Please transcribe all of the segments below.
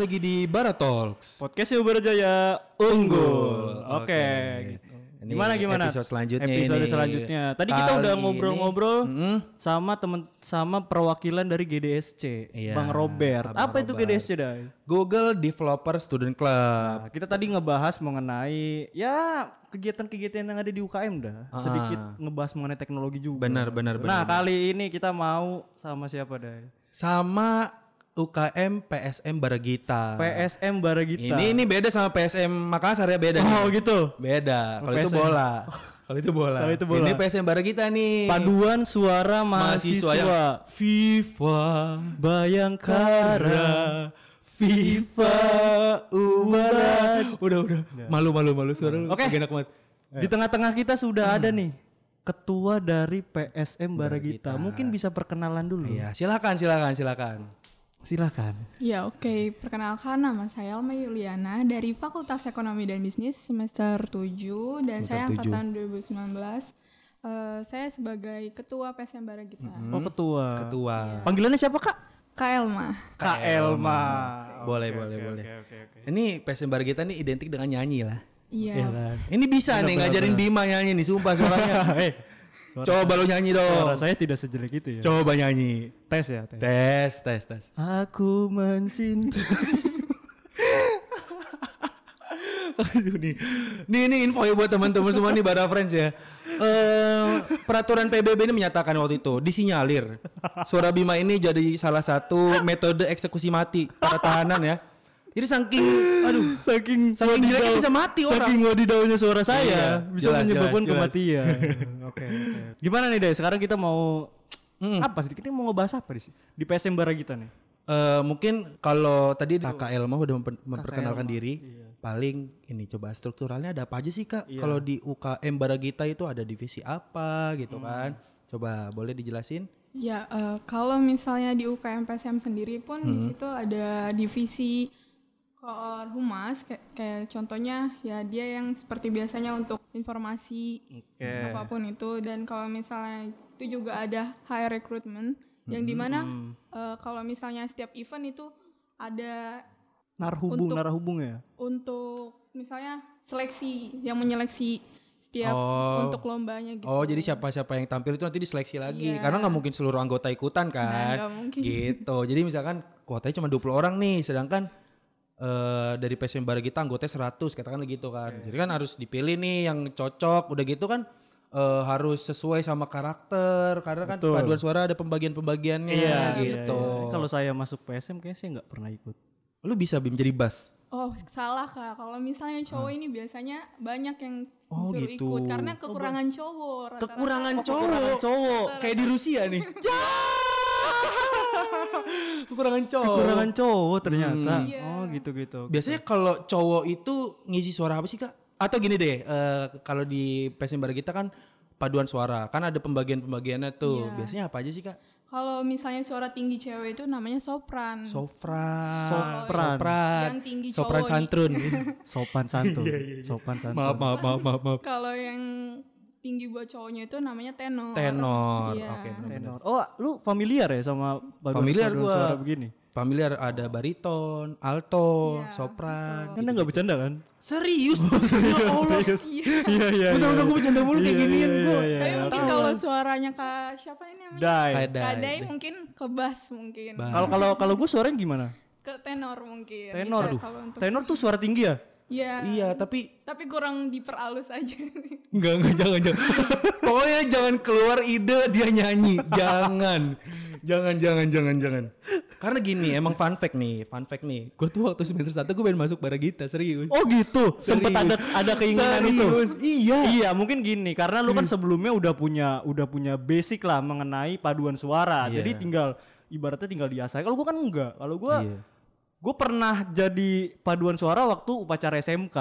kembali lagi di Bara Talks. Podcast Uber Jaya unggul. Oke. gitu. Ini Gimana gimana? episode selanjutnya Episode ini. selanjutnya. Tadi kita Kali udah ini- ngobrol-ngobrol Mm-mm. sama temen sama perwakilan dari GDSC, Iya, Bang Robert. Bang Apa itu Robert. GDSC dah? Google Developer Student Club. Nah, kita tadi ngebahas mengenai ya kegiatan-kegiatan yang ada di UKM dah. Sedikit ngebahas mengenai teknologi juga. Benar benar benar. Nah, kali ini kita mau sama siapa dah? Sama UKM PSM Baragita. PSM Baragita. Ini ini beda sama PSM Makassar ya beda. nih. Oh, gitu. Beda. Kalau itu bola. Kalau itu bola. Kalau itu bola. Ini PSM Baragita nih. Paduan suara mahasiswa. yang FIFA Bayangkara. FIFA Ubarat. Udah udah. Malu malu malu suara lu. Oke. Enak banget. Di tengah-tengah kita sudah ada nih ketua dari PSM Baragita. Mungkin bisa perkenalan dulu. Iya, silakan silakan silakan. Silakan. Ya oke, perkenalkan nama saya Alma Yuliana dari Fakultas Ekonomi dan Bisnis semester 7 dan saya angkatan 2019. Eh, saya sebagai ketua PSM Baragita. Oh, ketua. Ketua. Panggilannya siapa, Kak? Kak Elma. Kak Elma. Boleh boleh boleh. Ini PSM Baragita nih identik dengan nyanyi lah. Iya. Ini bisa nih ngajarin Bima nyanyi nih, sumpah suaranya. Eh, Coba lo nyanyi suara dong. saya tidak sejelek itu ya. Coba nyanyi. Tes ya, tes. Tes, tes, tes. Aku mencintai. Aduh, nih. Nih ini info ya buat teman-teman semua nih Bara Friends ya. Eh peraturan PBB ini menyatakan waktu itu disinyalir suara Bima ini jadi salah satu metode eksekusi mati para tahanan ya. Jadi saking aduh saking saking jeleknya bisa mati orang. Saking wadidaunya suara saya Iya, bisa jelas, menyebabkan jelas, kematian. Oke, oke. Gimana nih, Deh? Sekarang kita mau apa sih? Kita mau ngebahas apa di sini? Di PSM Baragita nih. Eh mungkin kalau tadi Kakak Elma udah memper- memperkenalkan diri, iya. paling ini coba strukturalnya ada apa aja sih Kak? Iya. Kalau di UKM Baragita itu ada divisi apa gitu Hmm. kan? Coba boleh dijelasin? Ya eh, kalau misalnya di UKM PSM sendiri pun di Hmm. situ ada divisi koor humas kayak, kayak contohnya ya dia yang seperti biasanya untuk informasi Oke. apa pun itu dan kalau misalnya itu juga ada high recruitment yang di mana eh, kalau misalnya setiap event itu ada Narhubung, Untuk- narhubung ya. untuk misalnya seleksi yang menyeleksi setiap Oh. untuk lombanya gitu. Oh jadi siapa-siapa yang tampil itu nanti diseleksi lagi Iya. Karena nggak mungkin seluruh anggota ikutan kan nggak mungkin. Gitu Jadi misalkan kuotanya cuma 20 orang nih Sedangkan eh dari PSM Baragita anggotanya 100 katakan gitu kan Jadi kan harus dipilih nih yang cocok Udah gitu kan eh, harus sesuai sama karakter Karena kan Betul. paduan suara ada pembagian-pembagiannya gitu Kalau saya masuk PSM kayaknya saya nggak pernah ikut. Lu bisa Bim jadi bass Oh salah kak, kalau misalnya cowok ini biasanya banyak yang Oh, gitu. ikut karena kekurangan cowok. Kekurangan cowok Cowok. Kayak di Rusia nih Kekurangan cowok Kekurangan cowok ternyata. Iya. Oh gitu-gitu. Biasanya kalau cowok itu ngisi suara apa sih kak? Atau gini deh, eh, kalau di PSM Baragita kan paduan suara, kan ada pembagian-pembagiannya tuh. Iya. Biasanya apa aja sih kak? Kalau misalnya suara tinggi cewek itu namanya sopran. Sopran, Sopran. sopran, Yang tinggi sopran cowok nih. santrun. Sopan santun. Sopan santun. maaf, maaf, maaf, maaf, maaf. Kalau yang tinggi buat cowoknya itu namanya tenor. Tenor, Iya. oke. benar-benar. Tenor. Oh, lu familiar ya sama Familiar gua. suara begini? Familiar ada bariton, alto, Iya, sopran. Anda nggak bercanda kan? Serius? ya Allah. Iya iya. Betul betul gue bercanda mulu kayak ginian gue. Tapi mungkin kalau suaranya kak siapa ini namanya? Dai. Kayak Kak Dai. Dai mungkin ke bass mungkin. Kalau kalau kalau gue suaranya gimana? Ke tenor mungkin. Tenor. Tenor tuh suara tinggi ya? Iya. Iya, tapi Tapi kurang diperalus aja. Enggak, enggak, jangan, jangan. Pokoknya jangan keluar ide dia nyanyi. Jangan. Jangan, jangan, jangan, jangan. Karena gini, emang fun fact nih, fun fact nih. Gue tuh waktu semester satu gue pengen masuk Baragita, serius. Oh gitu. Sempet Serius. ada ada keinginan itu. Serius, Iya. Iya, mungkin gini karena lu kan sebelumnya udah punya udah punya basic lah mengenai paduan suara. Iya. Jadi tinggal ibaratnya tinggal diasah. Kalau gua kan enggak. Kalau gua Iya. Gue pernah jadi paduan suara waktu upacara SMK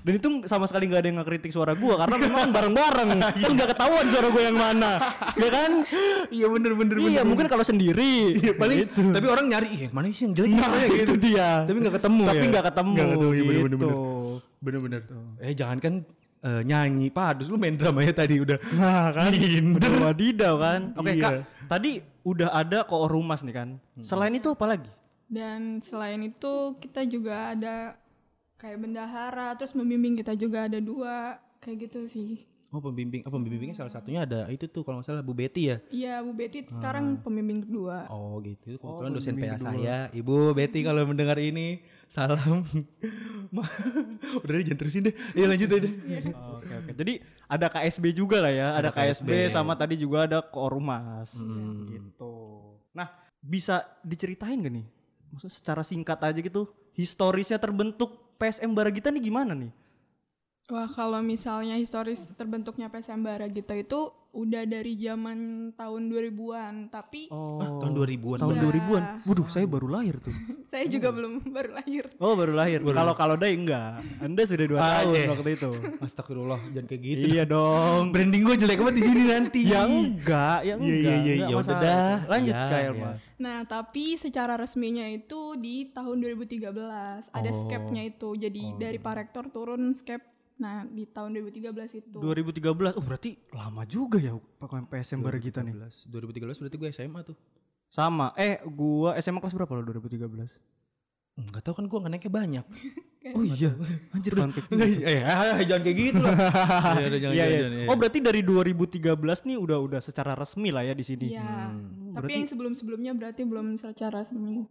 dan itu sama sekali nggak ada yang ngekritik suara gue karena memang bareng-bareng kan nggak ketahuan suara gue yang mana ya kan Iya bener bener iya bener. mungkin kalau sendiri Iya, paling tapi orang nyari, iya mana sih yang jelek Nah, suaranya?" itu dia. Tapi nggak ketemu tapi ya. nggak ketemu, Nggak ketemu, iya, gitu. bener. Bener bener. Eh jangan kan eh, nyanyi padus lu main drama ya tadi udah. Nah kan, udah wadidaw kan. Oke Iya. kak, tadi udah ada koor rumas nih kan. Selain itu apa lagi? Dan selain itu kita juga ada kayak bendahara, terus membimbing kita juga ada dua kayak gitu sih. Oh pembimbing, oh pembimbingnya salah satunya ada itu tuh kalau nggak salah Bu Betty ya. Iya Bu Betty sekarang pembimbing kedua. Oh gitu. Kebetulan dosen PA saya, Ibu Betty kalau mendengar ini salam. Udah deh jangan terusin deh. Iya lanjut deh. Oke oke. Jadi ada KSB juga lah ya, ada, KSB, sama tadi juga ada Korumas gitu. Nah, bisa diceritain gak nih? Maksudnya secara singkat aja gitu, historisnya terbentuk PSM Baragita nih gimana nih? Wah kalau misalnya historis terbentuknya PSM Baragita itu udah dari zaman tahun 2000-an, tapi Oh, Tahun 2000-an. tahun Iya. 2000-an. Waduh, saya baru lahir tuh. saya juga belum baru lahir. Oh, baru lahir. Kalau kalau Dai enggak. Anda sudah dua Ah, tahun iya. waktu itu. Astagfirullah, jangan kayak gitu. iya dong. Branding gue jelek banget di sini nanti. Ya enggak, ya Iya, enggak. iya, iya, enggak ya udah dah. Lanjut Ya, Kak ya. Nah tapi secara resminya itu di tahun 2013 ada skepnya itu, jadi dari Pak Rektor turun skep. Nah di tahun 2013 itu. 2013. Oh, berarti lama juga ya pakai PSM Baragita nih. 2013 berarti gue SMA tuh. Sama. Eh, gua SMA kelas berapa lo 2013? Enggak tahu kan gue ngeneknya banyak. Oh iya, anjir fun fact. eh, jangan kayak gitu lah. Jangan, iya. jangan, Oh, berarti dari 2013 nih udah udah secara resmi lah ya di sini. Iya. Hmm. Tapi yang sebelum-sebelumnya berarti belum secara resmi.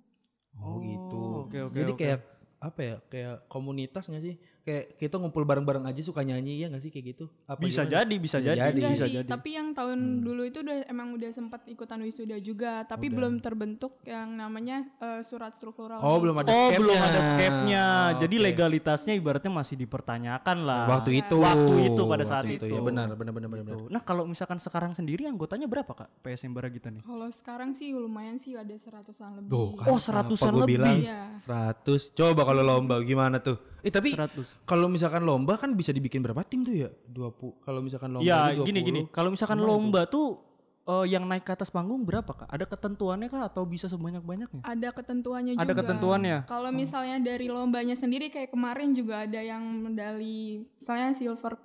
Oh, gitu. oke, oke, Jadi oke. kayak apa ya? Kayak komunitas gak sih? Kayak kita ngumpul bareng-bareng aja suka nyanyi ya gak sih kayak gitu? Apa Bisa gimana? jadi, bisa jadi, jadi. Bisa sih, jadi. tapi yang tahun dulu itu udah emang udah sempat ikutan wisuda juga, tapi belum terbentuk yang namanya eh, surat struktural. Oh, belum ada oh, skepnya. belum ada skepnya. Oh, Jadi legalitasnya ibaratnya masih dipertanyakan lah. Waktu itu. Waktu itu pada saat Waktu itu. Ya benar, benar, benar, benar. benar. Tuh. Nah, kalau misalkan sekarang sendiri anggotanya berapa, Kak? PSM Baragita nih? Kalau sekarang sih lumayan sih ada seratusan lebih. Tuh, kan, Oh, seratusan lebih. bilang? Iya. 100. Coba kalau lomba gimana tuh? Eh tapi 100. kalau misalkan lomba kan bisa dibikin berapa tim tuh ya? 20. Kalau misalkan lomba Ya, itu 20. gini gini. Kalau misalkan lomba tuh eh, yang naik ke atas panggung berapa, Kak? Ada ketentuannya kah atau bisa sebanyak-banyaknya? Ada ketentuannya juga. Ada ketentuannya. Kalau misalnya dari lombanya sendiri kayak kemarin juga ada yang medali, misalnya silver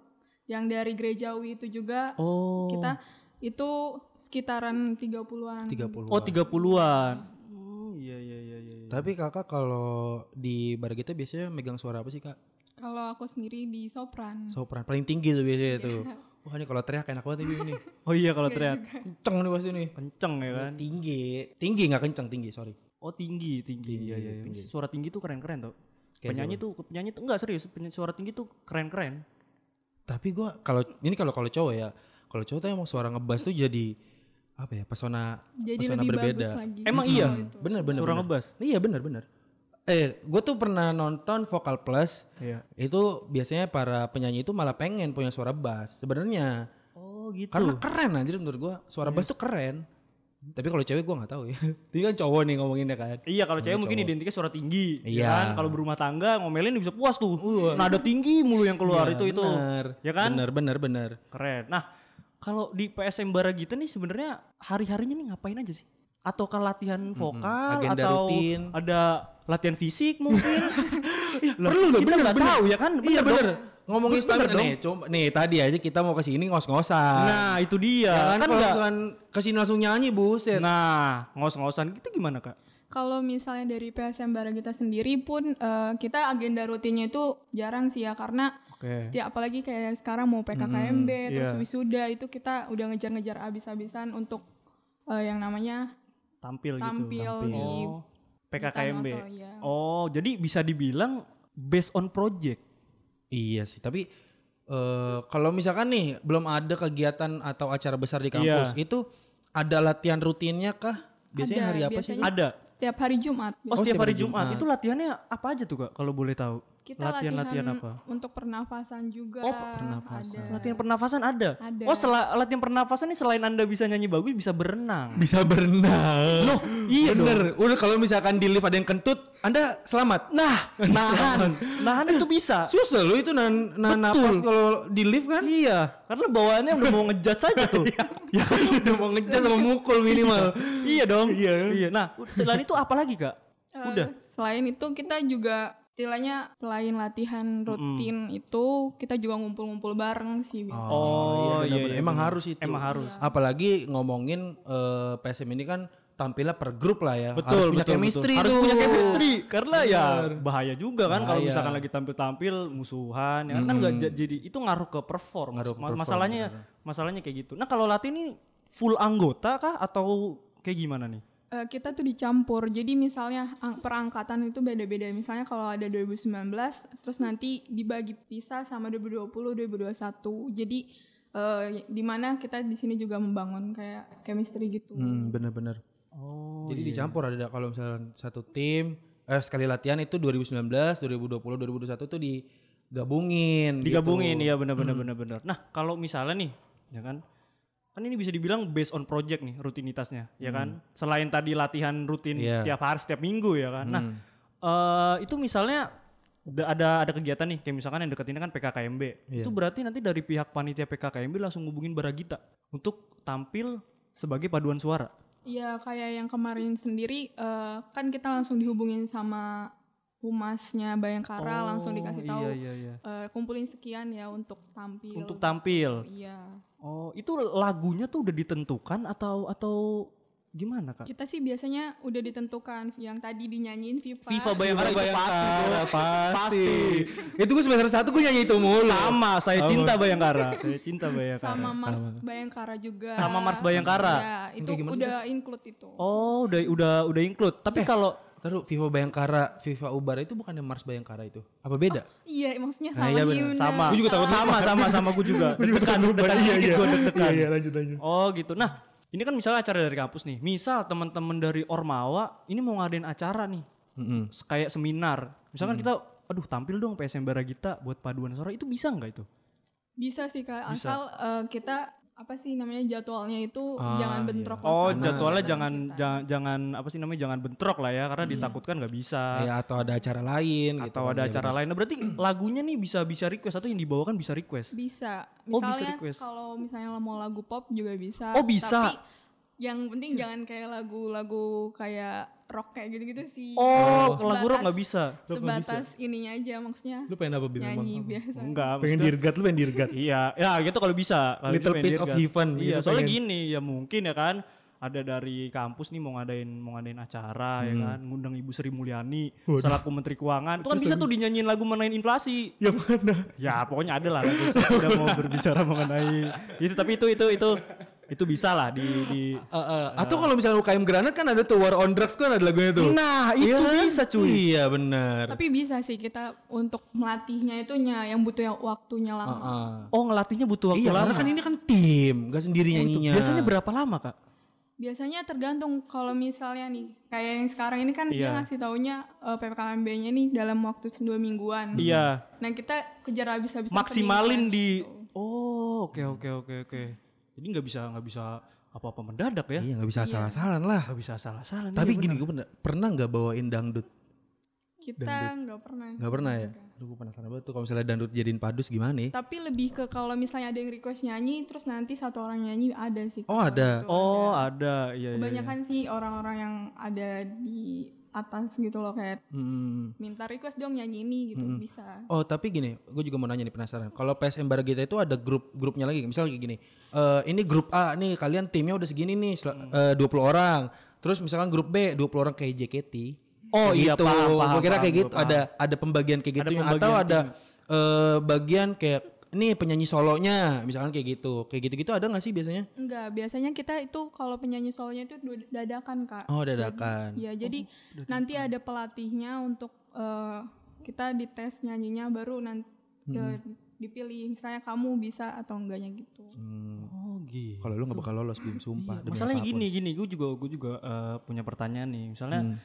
yang dari gerejawi itu juga Oh. kita itu sekitaran 30-an. 30. Oh, 30-an. Iya iya iya iya. iya. Tapi kakak kalau di bar kita biasanya megang suara apa sih kak? Kalau aku sendiri di sopran. Sopran paling tinggi tuh biasanya tuh. Wah ini kalau teriak enak banget ini. Oh iya kalau teriak Kenceng nih pasti nih. kenceng ya kan. Tinggi, tinggi nggak kenceng tinggi sorry. Oh tinggi, tinggi. Iya, iya, iya. Suara tinggi tuh keren-keren tau. Kayak penyanyi tuh, penyanyi tuh enggak serius, penyanyi suara tinggi tuh keren-keren. Tapi gua kalau ini kalau kalau cowok ya, kalau cowok tuh emang suara ngebas tuh jadi apa ya pesona Jadi pesona lebih berbeda. bagus lagi. Emang iya? Bener bener. Suara bener. ngebas? Iya bener bener. Eh, gue tuh pernah nonton Vokal Plus. Iya. Itu biasanya para penyanyi itu malah pengen punya suara bass. Sebenarnya Oh gitu. karena keren anjir menurut gua suara bass tuh keren. Tapi kalau cewek gua nggak tahu ya. Ini kan cowok nih ngomonginnya kan. Iya kalau cewek mungkin identiknya suara tinggi, ya Iya. kan? Kalau berumah tangga ngomelin bisa puas tuh. Nada tinggi mulu yang keluar itu itu. Bener. Ya kan? Bener bener bener. Keren. Nah, kalau di PSM Baragita nih sebenarnya hari-harinya nih ngapain aja sih? Ataukah latihan vokal Agenda atau rutin. ada latihan fisik mungkin? Lah, perlu loh, kita bener, nggak bener. tahu ya kan? iya dong. bener. Ngomongin Bener stamina dong. nih, coba nih tadi aja kita mau ke sini ngos-ngosan. Nah, itu dia. ya kan, kan kalau ke sini langsung nyanyi buset. Nah, ngos-ngosan gitu gimana, Kak? Kalau misalnya dari PSM Baragita sendiri pun eh, kita agenda rutinnya itu jarang sih ya karena Oke. setiap apalagi kayak sekarang mau PKKMB terus iya. wisuda itu kita udah ngejar-ngejar abis-abisan untuk eh, yang namanya Tampil, tampil gitu. di Oh, PKKMB. Tanoto, iya. Oh, jadi bisa dibilang based on project. Iya sih, tapi eh kalau misalkan nih belum ada kegiatan atau acara besar di kampus, Iya. itu ada latihan rutinnya kah? Biasanya Ada, hari apa sih? biasanya Ada. setiap hari Jumat. Oh, setiap hari Jumat. Itu latihannya apa aja tuh, Kak? Kalau boleh tahu. Kita Latihan-latihan latihan apa? untuk pernafasan juga. Oh, pernafasan. Ada. Latihan pernafasan ada. Ada. Oh, sela- latihan pernafasan nih selain Anda bisa nyanyi bagus, bisa berenang. Bisa berenang. Loh, iya Bener. Udah kalau misalkan di lift ada yang kentut, Anda selamat. Nah, nahan. nahan itu bisa. Susah loh itu nahan, nahan Betul. napas kalau di lift kan. Iya, karena bawaannya udah mau ngejudge saja tuh. ya udah mau ngecas sama mukul minimal. iya dong. Iya. Iya. Nah, selain itu apa lagi, Kak? Eh, Udah. Selain itu kita juga istilahnya selain latihan rutin itu kita juga ngumpul-ngumpul bareng sih. biasanya. Oh, bener, iya, bener. iya, emang bener. harus itu. Emang harus. Apalagi ngomongin eh, PSM ini kan tampilnya per grup lah ya. Betul, Harus punya betul, chemistry betul. Harus punya chemistry karena ya bahaya juga kan kalau misalkan lagi tampil-tampil musuhan ya kan kan nggak jadi itu ngaruh ke perform. Ngaruh ke perform, masalahnya masalahnya kayak gitu. Nah, kalau latih ini full anggota kah atau kayak gimana nih? Eh, kita tuh dicampur. Jadi misalnya ang- perangkatan itu beda-beda. Misalnya kalau ada 2019 terus nanti dibagi pisah sama 2020, 2021. Jadi eh, di mana kita di sini juga membangun kayak chemistry gitu. Hmm, bener-bener. Oh, Jadi dicampur ada kalau misalnya satu tim eh sekali latihan itu 2019, 2020, 2021 tuh digabungin. digabungin gitu. ya benar-benar benar-benar. Nah, kalau misalnya nih, ya kan? Kan ini bisa dibilang based on project nih rutinitasnya, ya kan? Selain tadi latihan rutin Iya. setiap hari, setiap minggu ya kan. Nah, eh, itu misalnya da- ada ada kegiatan nih, kayak misalkan yang deket ini kan PKKMB. Itu berarti nanti dari pihak panitia PKKMB langsung hubungin Baragita untuk tampil sebagai paduan suara. Iya kayak yang kemarin sendiri eh, kan kita langsung dihubungin sama humasnya Bayangkara langsung dikasih iya, tahu iya, iya. eh, kumpulin sekian ya untuk tampil. Untuk tampil. Iya. Oh, itu lagunya tuh udah ditentukan atau atau gimana, Kak? Kita sih biasanya udah ditentukan yang tadi dinyanyiin Viva. Viva Bayangkara itu pasti bro. pasti. itu gue semester satu gue nyanyi itu mulu. Sama, saya cinta Bayangkara. saya cinta Bayangkara. sama Mars Bayangkara juga. Sama Mars Bayangkara? Ya, itu udah include itu. Oh, udah udah udah include. Tapi kalau Taruh Viva Bayangkara, Viva Ubara itu bukannya Mars Bayangkara itu? Apa beda? Iya, maksudnya Nah, sama iya bener. sama, Gua juga takut sama, sama, sama gue juga. Deg-degan, deg-degan dikit gue deg-degan. lanjut lanjut. Oh gitu. Nah, ini kan misalnya acara dari kampus nih. Misal teman-teman dari Ormawa ini mau ngadain acara nih, s- kayak seminar. Misalkan kita, aduh tampil dong PSM Baragita buat paduan suara. Itu bisa nggak itu? Bisa sih Kak, asal eh, kita apa sih namanya jadwalnya itu Ah, jangan bentrok lah Oh, jadwalnya jangan kita. jangan jangan apa sih namanya jangan bentrok lah ya, karena ditakutkan nggak bisa. Ya atau ada acara lain gitu. Atau ada acara lain. Nah, berarti lagunya nih bisa bisa request atau yang dibawakan bisa request. Bisa. Oh, bisa Misalnya request. kalau misalnya lo mau lagu pop juga bisa. Oh, bisa. Tapi yang penting jangan kayak lagu-lagu kayak rock kayak gitu-gitu sih. Oh, Sebatas- lagu rock nggak bisa. Sebatas ininya aja maksudnya. Lu pengen apa Bim? Nyanyi biasa. Enggak, Pengen dirgat, lu pengen dirgat. Iya, ya gitu kalau bisa. Kalau Little gitu piece of heaven Iya, gitu soalnya pengen. gini ya mungkin ya kan ada dari kampus nih mau ngadain mau ngadain acara ya kan ngundang Ibu Sri Mulyani selaku Menteri Keuangan itu kan bisa tuh dinyanyiin lagu mengenai inflasi Yang mana? ya pokoknya ada lah lagu saya mau berbicara mengenai itu tapi itu itu itu itu bisa lah di di Eh, eh, atau kalau misalnya UKM Granat kan ada tuh War on Drugs kan ada lagunya tuh. nah itu Iya kan? bisa cuy Iya benar. Tapi bisa sih kita untuk melatihnya itu yang butuh yang waktunya lama. Ah. oh ngelatihnya butuh waktu Iya, lama karena kan ini kan tim, gak sendiri nyanyinya. biasanya berapa lama kak Biasanya tergantung kalau misalnya nih kayak yang sekarang ini kan dia Iya. ngasih taunya eh, PPKMB-nya nih dalam waktu dua mingguan. iya Nah kita kejar habis-habisan maksimalin semingguan di gitu. oh oke oke oke oke jadi nggak bisa nggak bisa apa-apa mendadak ya Iya nggak bisa salah-salah lah. nggak bisa salah-salah Tapi iya gini, gue pernah, pernah nggak bawain dangdut? Kita nggak pernah. Nggak pernah ya? Aduh gue penasaran banget tuh kalau misalnya dangdut jadiin padus gimana nih? Tapi lebih ke kalau misalnya ada yang request nyanyi terus nanti satu orang nyanyi ada sih. Oh, ada. oh ada. ada iya iya, iya Kebanyakan sih orang-orang yang ada di atas gitu loh kayak Hmm. minta request dong nyanyi ini gitu bisa. Oh tapi gini, gue juga mau nanya nih penasaran. Kalau PSM Baragita itu ada grup-grupnya lagi, misalnya kayak gini. eh ini grup A nih, kalian timnya udah segini nih, sel- eh, 20 orang. Terus misalkan grup B 20 orang kayak JKT. Oh, Kayak iya, gitu. paham, paham, Gua kira paham, kayak gitu. paham. Ada ada pembagian kayak Ada gitu atau pembagian ada eh, bagian kayak ini penyanyi solonya, misalkan kayak gitu. Kayak gitu-gitu ada nggak sih biasanya? Enggak, biasanya kita itu kalau penyanyi solonya itu dadakan kak. Oh dadakan. Ya jadi nanti ada pelatihnya untuk eh, kita dites nyanyinya baru nanti dipilih misalnya kamu bisa atau enggaknya gitu. oh gitu Kalau lu nggak bakal lolos Bim, sumpah. demi masalahnya apa pun. gini gini gue juga gue juga eh, punya pertanyaan nih misalnya Hmm.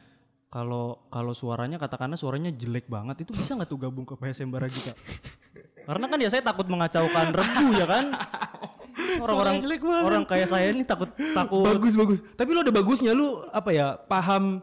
kalau kalau suaranya katakanlah suaranya jelek banget itu bisa nggak tuh gabung ke PSM Baragita karena kan ya saya takut mengacaukan regu ya kan? Orang-orang jelek banget. orang kayak saya ini takut takut. Bagus bagus. Tapi lu ada bagusnya lu apa ya paham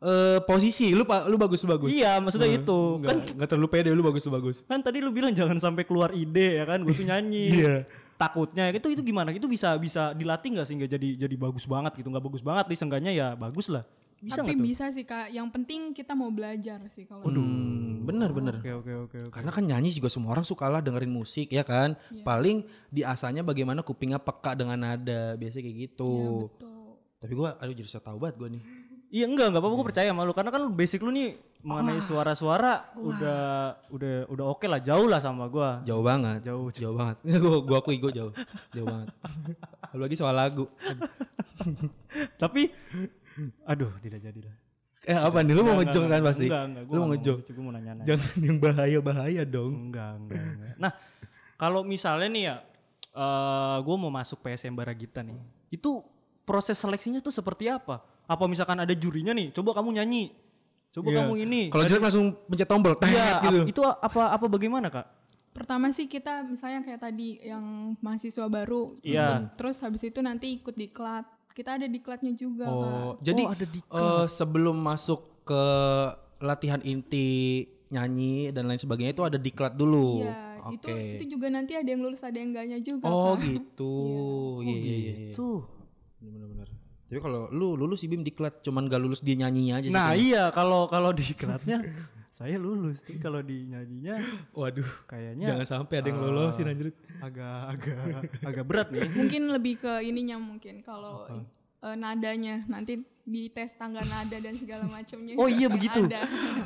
eh, posisi. Lu lu bagus bagus. Iya maksudnya itu. Nggak kan nggak terlalu pede lu bagus lu bagus. kan tadi lu bilang jangan sampai keluar ide ya kan? Gue tuh nyanyi. Iya. takutnya itu itu gimana? Itu bisa bisa dilatih nggak sehingga jadi jadi bagus banget gitu? Nggak bagus banget nih seenggaknya ya bagus lah bisa Tapi bisa sih kak. Yang penting kita mau belajar sih kalau. Hmm, bener bener oke oke oke oke karena kan nyanyi juga semua orang suka lah dengerin musik ya kan paling diasahnya bagaimana kupingnya peka dengan nada biasanya kayak gitu Iya, betul. Tapi gue, aduh jadi so tau banget gue nih. Iya enggak enggak apa-apa gue percaya sama lu karena kan basic lu nih mengenai suara-suara udah udah udah oke lah jauh lah sama gua. Jauh banget. Jauh. Jauh banget. gue gue akui gue jauh. Jauh banget. Apalagi soal lagu. Tapi aduh tidak jadi lah. Eh apa nih? Lu mau ngejong kan pasti? Enggak enggak Lu mau ngejong. Gue mau nanya-nanya. Jangan yang bahaya-bahaya dong. Enggak, enggak, enggak. Nah, kalau misalnya nih ya, eh gue mau masuk PSM Baragita nih, itu proses seleksinya tuh seperti apa? Apa misalkan ada jurinya nih, coba kamu nyanyi, coba Iya. kamu ini. Kalau jelek langsung pencet tombol. Iya, gitu. ap- itu apa apa bagaimana kak? Pertama sih kita misalnya kayak tadi yang mahasiswa baru, Iya. ikut. terus habis itu nanti ikut diklat. Kita ada diklatnya juga Oh, kak. jadi ada eh, sebelum masuk ke latihan inti nyanyi dan lain sebagainya itu ada diklat dulu. Iya, Oke. itu itu juga nanti ada yang lulus ada yang enggaknya juga Oh kak. gitu. Iya iya iya. iya. Tuh. Benar-benar. Tapi kalau lu lulus sih Bim diklat, cuman gak lulus dia nyanyinya aja sih. Nah iya, kalau kalau di diklatnya saya lulus, tapi kalau di nyanyinya Waduh. kayaknya Jangan sampai ada yang lolosin anjir. agak agak agak berat nih. Mungkin lebih ke ininya mungkin kalau eh, nadanya nanti di tes tangga nada dan segala macamnya. Oh iya, begitu. Ada.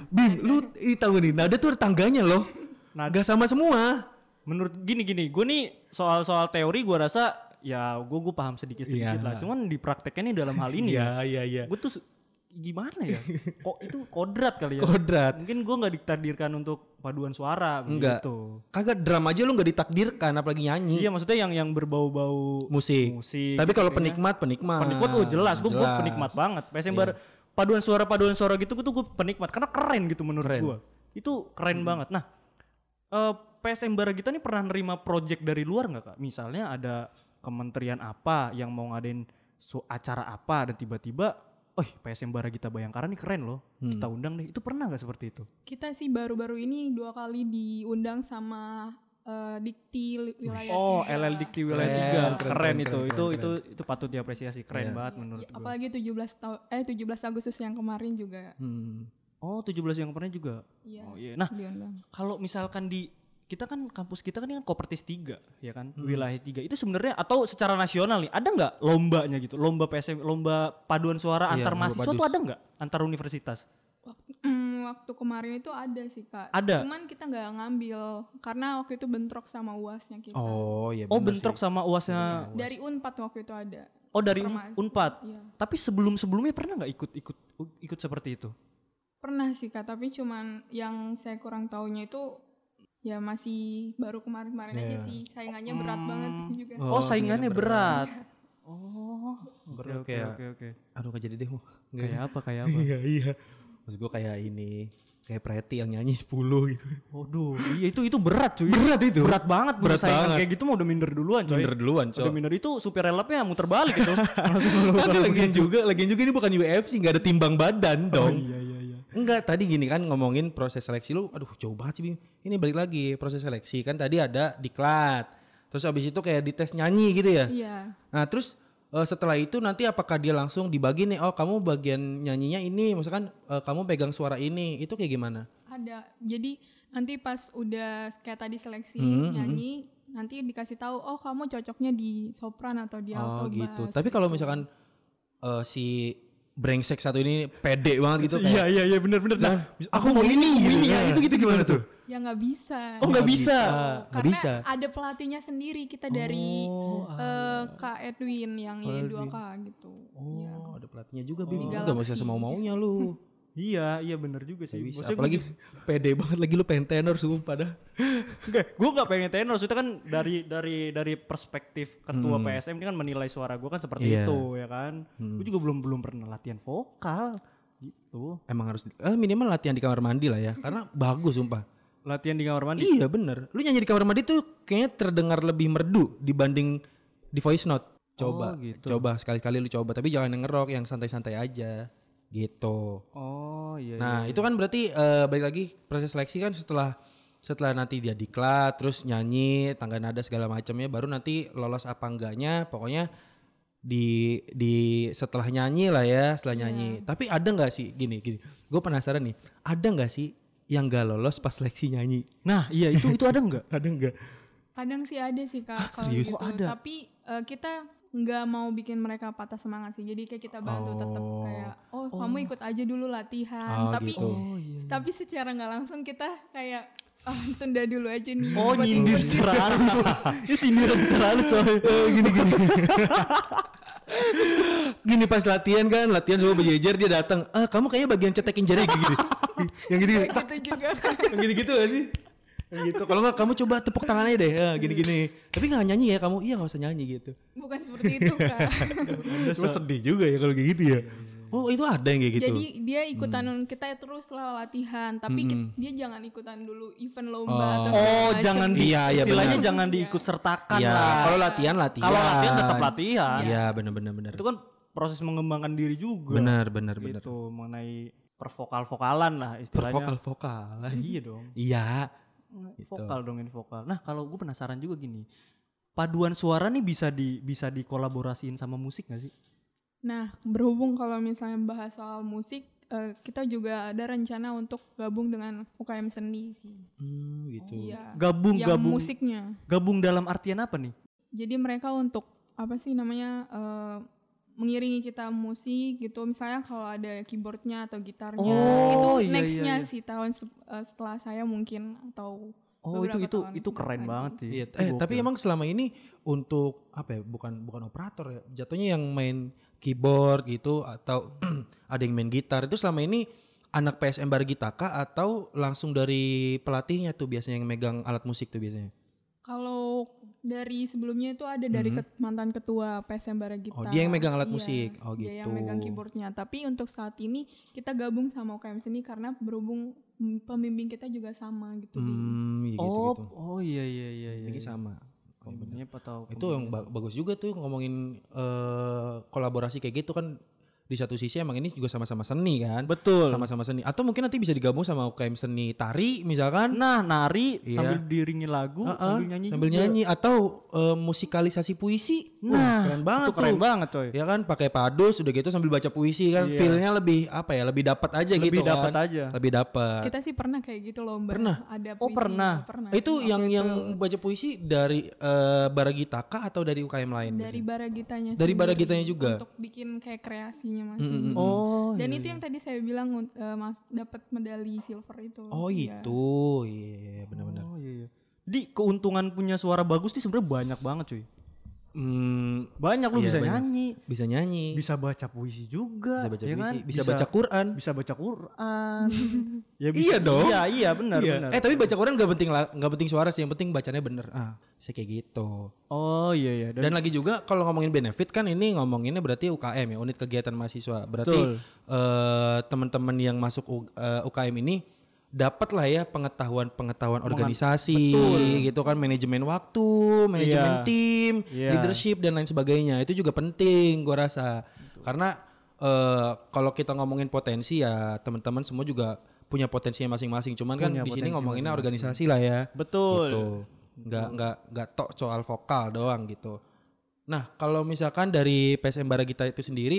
Bim, lu ini tahu nih, nada tuh ada tangganya loh. Nada. Sama semua. menurut gini gini gue nih soal soal teori gue rasa ya gue gue paham sedikit sedikit Iya. lah cuman di prakteknya nih dalam hal ini ya iya iya. gue tuh gimana ya kok itu kodrat kali ya Kodrat. mungkin gue nggak ditakdirkan untuk paduan suara Enggak. begitu Kagak drum aja lu gak ditakdirkan apalagi nyanyi. iya maksudnya yang yang berbau-bau Musik. musik Tapi kalau gitu ya. penikmat, penikmat. penikmat oh jelas gue Jelas. penikmat banget PSM bar paduan suara paduan suara gitu gue tuh gue penikmat karena keren gitu menurut Keren. gue itu keren banget nah eh, PSM Baragita nih pernah nerima project dari luar nggak kak misalnya ada kementerian apa yang mau ngadain acara apa dan tiba-tiba oh PSM Baragita Bayangkara nih keren loh Hmm. kita undang deh itu pernah nggak seperti itu Kita sih baru-baru ini dua kali diundang sama eh, Dikti wilayah oh tiga. LL Dikti wilayah Keren, tiga keren, keren, keren, itu keren, itu keren, itu itu patut diapresiasi keren Iya. banget menurut Ya, gue apalagi 17 tahun eh 17 Agustus yang kemarin juga Hmm. oh 17 yang pernah juga Iya. oh iya nah diundang. kalau misalkan di kita kan kampus kita kan ini kan Kopertis 3 ya kan Hmm. wilayah 3 itu sebenarnya atau secara nasional nih ada nggak lombanya gitu lomba PSM lomba paduan suara Iya, antar mahasiswa tuh ada nggak antar universitas Waktu, mm, waktu kemarin itu ada sih kak. Ada? Cuman kita nggak ngambil karena waktu itu bentrok sama uasnya kita. Oh iya oh bentrok sih. sama uasnya Dari Unpad waktu itu ada. oh dari Un- Permas- unpad Iya. tapi sebelum sebelumnya pernah nggak ikut ikut ikut seperti itu Pernah sih kak, tapi cuman yang saya kurang taunya itu ya masih baru kemarin-kemarin aja Iya. sih. Saingannya berat banget juga. oh, saingannya iya, berat oh oke Berat oke oke oke Aduh gak jadi deh mau. kayak apa kayak apa Iya iya. Maksud gue kayak ini. Kayak Preti yang nyanyi 10 gitu. Waduh, iya itu itu berat cuy. Berat itu. Berat banget Berat banget. kayak gitu mau udah minder duluan coy. Minder duluan, Udah Cok. minder itu supir relapnya muter balik itu. Langsung lu Tapi lagian juga, lagian juga ini bukan UFC, nggak ada timbang badan dong. iya iya iya. Enggak, tadi gini kan ngomongin proses seleksi lu, aduh jauh banget sih Bim. Ini balik lagi proses seleksi kan tadi ada diklat. Terus habis itu kayak dites nyanyi gitu ya. Iya. Nah terus eh, setelah itu nanti apakah dia langsung dibagi nih, oh kamu bagian nyanyinya ini, misalkan eh, kamu pegang suara ini, itu kayak gimana? Ada. Jadi nanti pas udah kayak tadi seleksi Hmm, nyanyi, nanti dikasih tahu oh kamu cocoknya di sopran atau di alto Oh gitu. bass. Tapi kalau misalkan eh, si brengsek satu ini pede banget gitu Iya iya iya bener bener. Nah, aku mau ini, ini ya, itu gitu gimana tuh? Ya nggak bisa. Oh nggak bisa. Nggak Karena bisa. ada pelatihnya sendiri kita dari Oh, eh, Kak Edwin yang Y2K gitu. Iya. Oh, ada pelatihnya juga Bim. Di Enggak bisa Galaxy. semau-maunya lu. Iya iya bener juga sih. Bisa. Maksudnya Apalagi pede banget lagi lu pengen tenor sumpah dah. gue gak pengen tenor, maksudnya kan dari dari dari perspektif ketua PSM ini kan menilai suara gue kan seperti Iya. itu ya kan. Gue juga belum belum pernah latihan vokal gitu. Emang harus eh, minimal latihan di kamar mandi lah ya. Karena bagus sumpah. Latihan di kamar mandi. Iya bener. Lu nyanyi di kamar mandi tuh kayaknya terdengar lebih merdu dibanding di voice note. Coba, Oh, gitu. coba sekali-kali lu coba. Tapi jangan yang ngerok, yang santai-santai aja. Gitu. Oh iya. Nah itu kan berarti eh, balik lagi proses seleksi kan setelah setelah nanti dia diklat, terus nyanyi, tangga nada segala macamnya, baru nanti lolos apa enggaknya, pokoknya di di setelah nyanyi lah ya, setelah nyanyi. Tapi ada nggak sih gini gini, gue penasaran nih, ada nggak sih yang gak lolos pas seleksi nyanyi? Nah iya itu itu ada nggak? Ada nggak? Kadang sih ada sih kak kalau serius? gitu. Oh, ada. Tapi eh, kita nggak mau bikin mereka patah semangat sih. Jadi kayak kita bantu tetap Oh. kayak oh, kamu ikut aja dulu Oh, latihan. tapi gitu. tapi secara nggak langsung kita kayak ah tunda dulu aja nih. Oh nyindir ikut." secara halus. Ini sindiran secara halus coy. gini gini. gini pas latihan kan, latihan semua berjejer dia datang. Ah, kamu kayaknya bagian cetekin jari gini. yang gini gini. gitu juga. yang gini gitu gak sih? Gitu. Kalau nggak kamu coba tepuk tangannya deh, ah, gini gini. Tapi nggak nyanyi ya kamu? Iya nggak usah nyanyi gitu. Bukan seperti itu kak. Cuma sedih juga ya kalau kayak gitu ya. Oh itu ada yang kayak gitu. Jadi dia ikutan kita terus setelah latihan, tapi ki- dia jangan ikutan dulu event lomba atau segala Oh jangan di, Iya, iya, istilahnya benar. jangan diikut sertakan Iya, lah. kalau latihan latihan. Kalau latihan tetap latihan. Iya benar-benar benar. Itu kan proses mengembangkan diri juga. Benar benar benar. Gitu mengenai pervokal-vokalan lah istilahnya. Vokal-vokal. Iya dong. Iya. Vokal dong ini vokal. Nah kalau gue penasaran juga gini, paduan suara nih bisa di bisa dikolaborasiin sama musik gak sih? Nah, berhubung kalau misalnya bahas soal musik, eh, kita juga ada rencana untuk gabung dengan UKM seni sih. Hmm, gitu. Iya. Gabung yang gabung musiknya. gabung dalam artian apa nih? Jadi mereka untuk apa sih namanya eh, mengiringi kita musik gitu. Misalnya kalau ada keyboardnya atau gitarnya, Oh, itu iya, nextnya iya, iya. sih tahun se- eh, setelah saya mungkin atau Oh itu itu tahun itu keren lagi. banget sih. Iya, eh gokil. tapi emang selama ini untuk apa ya? Bukan bukan operator ya. Jatuhnya yang main keyboard gitu atau ada yang main gitar itu selama ini anak PSM Bargita kah atau langsung dari pelatihnya tuh biasanya yang megang alat musik tuh biasanya? Kalau dari sebelumnya itu ada dari ket- mantan ketua PSM Baragita. Oh, dia yang megang alat Iya, musik. Oh, Dia yang gitu. megang keyboardnya. Tapi untuk saat ini kita gabung sama UKM seni karena berhubung mm, pembimbing kita juga sama gitu. Hmm, iya gitu oh gitu. oh iya iya iya iya. Ini sama. Oh, bener. Itu yang ba- bagus juga tuh ngomongin eh, kolaborasi kayak gitu kan di satu sisi emang ini juga sama-sama seni kan. Betul. Sama-sama seni. Atau mungkin nanti bisa digabung sama UKM seni tari misalkan. Nah nari Iya. sambil diringin lagu Heeh, sambil nyanyi sambil juga. nyanyi atau eh, musikalisasi puisi. Nah keren banget itu keren tuh. banget coy. Ya kan pakai padus udah gitu sambil baca puisi kan Iya. feel-nya lebih apa ya? Lebih dapat aja Lebih gitu kan. dapat aja. Lebih dapat. Kita sih pernah kayak gitu loh, Mbak. Pernah? Ada Oh, puisi. pernah. pernah. Itu Waktu yang itu yang baca puisi dari eh, Baragita kah atau dari UKM lain? dari Baragitanya. Dari Baragitanya juga? Untuk bikin kayak kreasinya masing Oh Dan iya, itu yang tadi saya bilang eh, mas dapat medali silver itu. Oh Iya. itu, iya iya, benar-benar. Oh iya iya. Jadi keuntungan punya suara bagus nih sebenarnya banyak banget cuy. Hmm, Banyak lu Iya, bisa banyak. nyanyi, bisa nyanyi, bisa baca puisi juga, bisa baca ya puisi, kan? bisa, baca Quran. bisa baca Quran. ya Iya dong. Iya iya benar Iya. benar. Eh tapi baca Quran gak penting lah, gak penting suara sih, yang penting bacanya bener. Ah, bisa kayak gitu. Oh iya iya. Dan, Dan lagi juga kalau ngomongin benefit kan ini ngomonginnya berarti UKM ya, unit kegiatan mahasiswa. Berarti eh, teman-teman yang masuk U- eh, UKM ini dapat lah ya pengetahuan-pengetahuan organisasi gitu kan, manajemen waktu, manajemen Iya. tim, Iya. leadership dan lain sebagainya. Itu juga penting gua rasa. Karena eh, kalau kita ngomongin potensi ya teman-teman semua juga punya potensinya masing-masing. Cuman kan Punya di sini potensi ngomonginnya organisasi lah ya betul. gitu. Nggak nggak nggak tok soal vokal doang gitu. Nah kalau misalkan dari PSM Baragita itu sendiri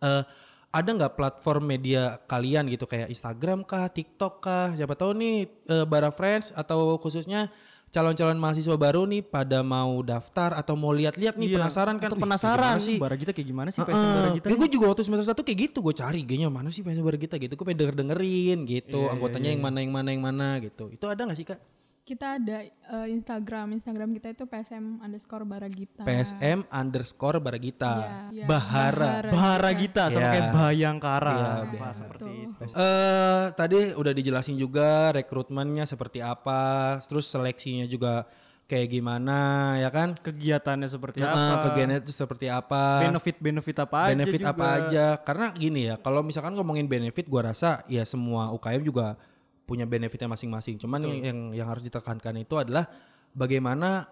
eh ada nggak platform media kalian gitu kayak Instagram kah, TikTok kah? Siapa tahu nih eh, Bara Friends atau khususnya calon-calon mahasiswa baru nih pada mau daftar atau mau lihat-lihat nih Iya, penasaran kan? atau penasaran sih? Bara kita kayak gimana sih. PSM Bara kita? Kayak gue juga waktu semester satu kayak gitu gue cari kayaknya mana sih PSM Baragita gitu. Gue pengen denger dengerin gitu Iya, anggotanya yang mana yang mana yang mana gitu. Itu ada nggak sih kak? Kita ada eh, Instagram, Instagram kita itu PSM underscore Baragita. PSM underscore Baragita. Iya, iya. Bahara. Sama Iya. kayak Bayangkara. Iya, Wah, Bahara. seperti itu. Eh tadi udah dijelasin juga rekrutmennya seperti apa, terus seleksinya juga kayak gimana ya kan? Kegiatannya seperti Nah, apa? kegiatan itu seperti apa? Benefit-benefit apa aja benefit juga. apa aja? Karena gini ya, kalau misalkan ngomongin benefit gua rasa ya semua UKM juga punya benefitnya masing-masing. Cuman yang, yang yang harus ditekankan itu adalah bagaimana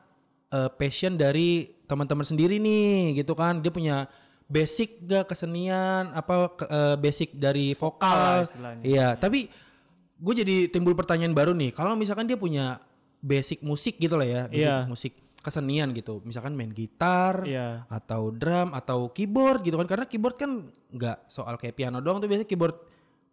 eh, passion dari teman-teman sendiri nih gitu kan. Dia punya basic gak kesenian apa ke- eh, basic dari vokal. istilahnya. Iya, tapi gue jadi timbul pertanyaan baru nih. Kalau misalkan dia punya basic musik gitu lah ya, musik, Iya. musik kesenian gitu. Misalkan main gitar Iya. atau drum atau keyboard gitu kan. Karena keyboard kan nggak soal kayak piano doang tuh biasanya keyboard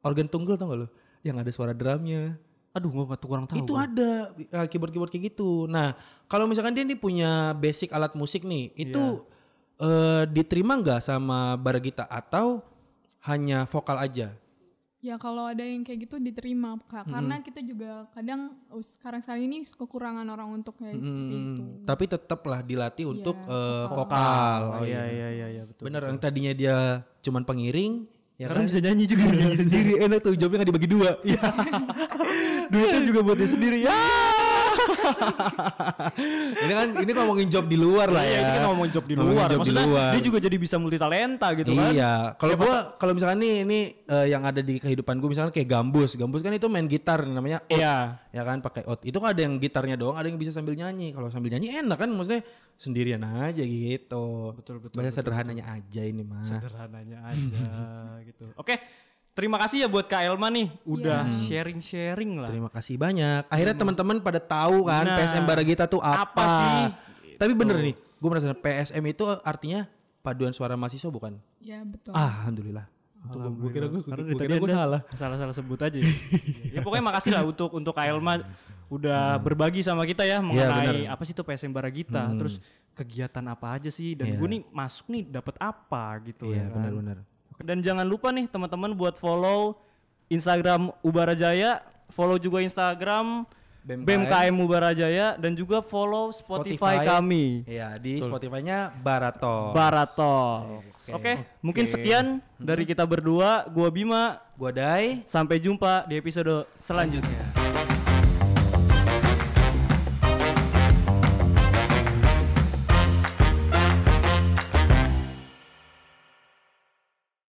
organ tunggal tau gak lo? Yang ada suara drumnya. Aduh, gua tuh kurang tahu. Itu gua. ada uh, keyboard-keyboard kayak gitu. Nah, kalau misalkan dia nih punya basic alat musik nih, itu Iya. eh, diterima nggak sama Baragita atau hanya vokal aja? Ya kalau ada yang kayak gitu diterima Kak. Karena kita juga kadang oh, sekarang-sekarang ini kekurangan orang untuk kayak seperti itu. Hmm, tapi tetaplah dilatih untuk Iya, eh, vokal. vokal. Oh iya iya iya iya betul. Bener yang tadinya dia cuman pengiring, ya Karena kan? bisa nyanyi juga. nyanyi sendiri enak tuh jawabnya nggak dibagi dua. Iya. Duitnya juga buat dia sendiri ya. ini kan ini ngomongin job di luar lah Iya, ya. itu kan ngomong job di Ngomongin luar. job di Maksudnya luar. dia juga jadi bisa multi talenta gitu kan. Iya, kalau gua kalau misalkan nih ini eh, yang ada di kehidupan gua misalkan kayak Gambus. Gambus kan itu main gitar namanya out. Iya. Ya kan pakai out. Itu kan ada yang gitarnya doang, ada yang bisa sambil nyanyi. Kalau sambil nyanyi enak kan maksudnya sendirian aja gitu. Betul betul. Bahasa sederhananya aja ini mah. Sederhananya aja gitu. Oke. Terima kasih ya buat Kak Elma nih udah sharing-sharing lah. Terima kasih banyak. Akhirnya teman-teman pada tahu kan Nah, PSM Baragita tuh apa. apa sih? Tapi bener nih, gue merasa PSM itu artinya paduan suara mahasiswa bukan? Ya betul. Ah, alhamdulillah. Gue kira gua- karena gua dari kira tadi gua Anda salah. Salah-salah sebut aja. ya pokoknya makasih lah untuk untuk Kak Elma udah berbagi sama kita ya mengenai apa sih itu PSM Baragita, terus kegiatan apa aja sih dan gue nih masuk nih dapat apa gitu ya Iya, kan. benar-benar. Dan jangan lupa nih teman-teman buat follow Instagram Ubarajaya, follow juga Instagram BMKM. BMKM Ubarajaya dan juga follow Spotify, kami. Iya, di Spotify-nya Barato. Barato. Oke, mungkin sekian dari kita berdua. Gua Bima. Gua Dai. Sampai jumpa di episode selanjutnya.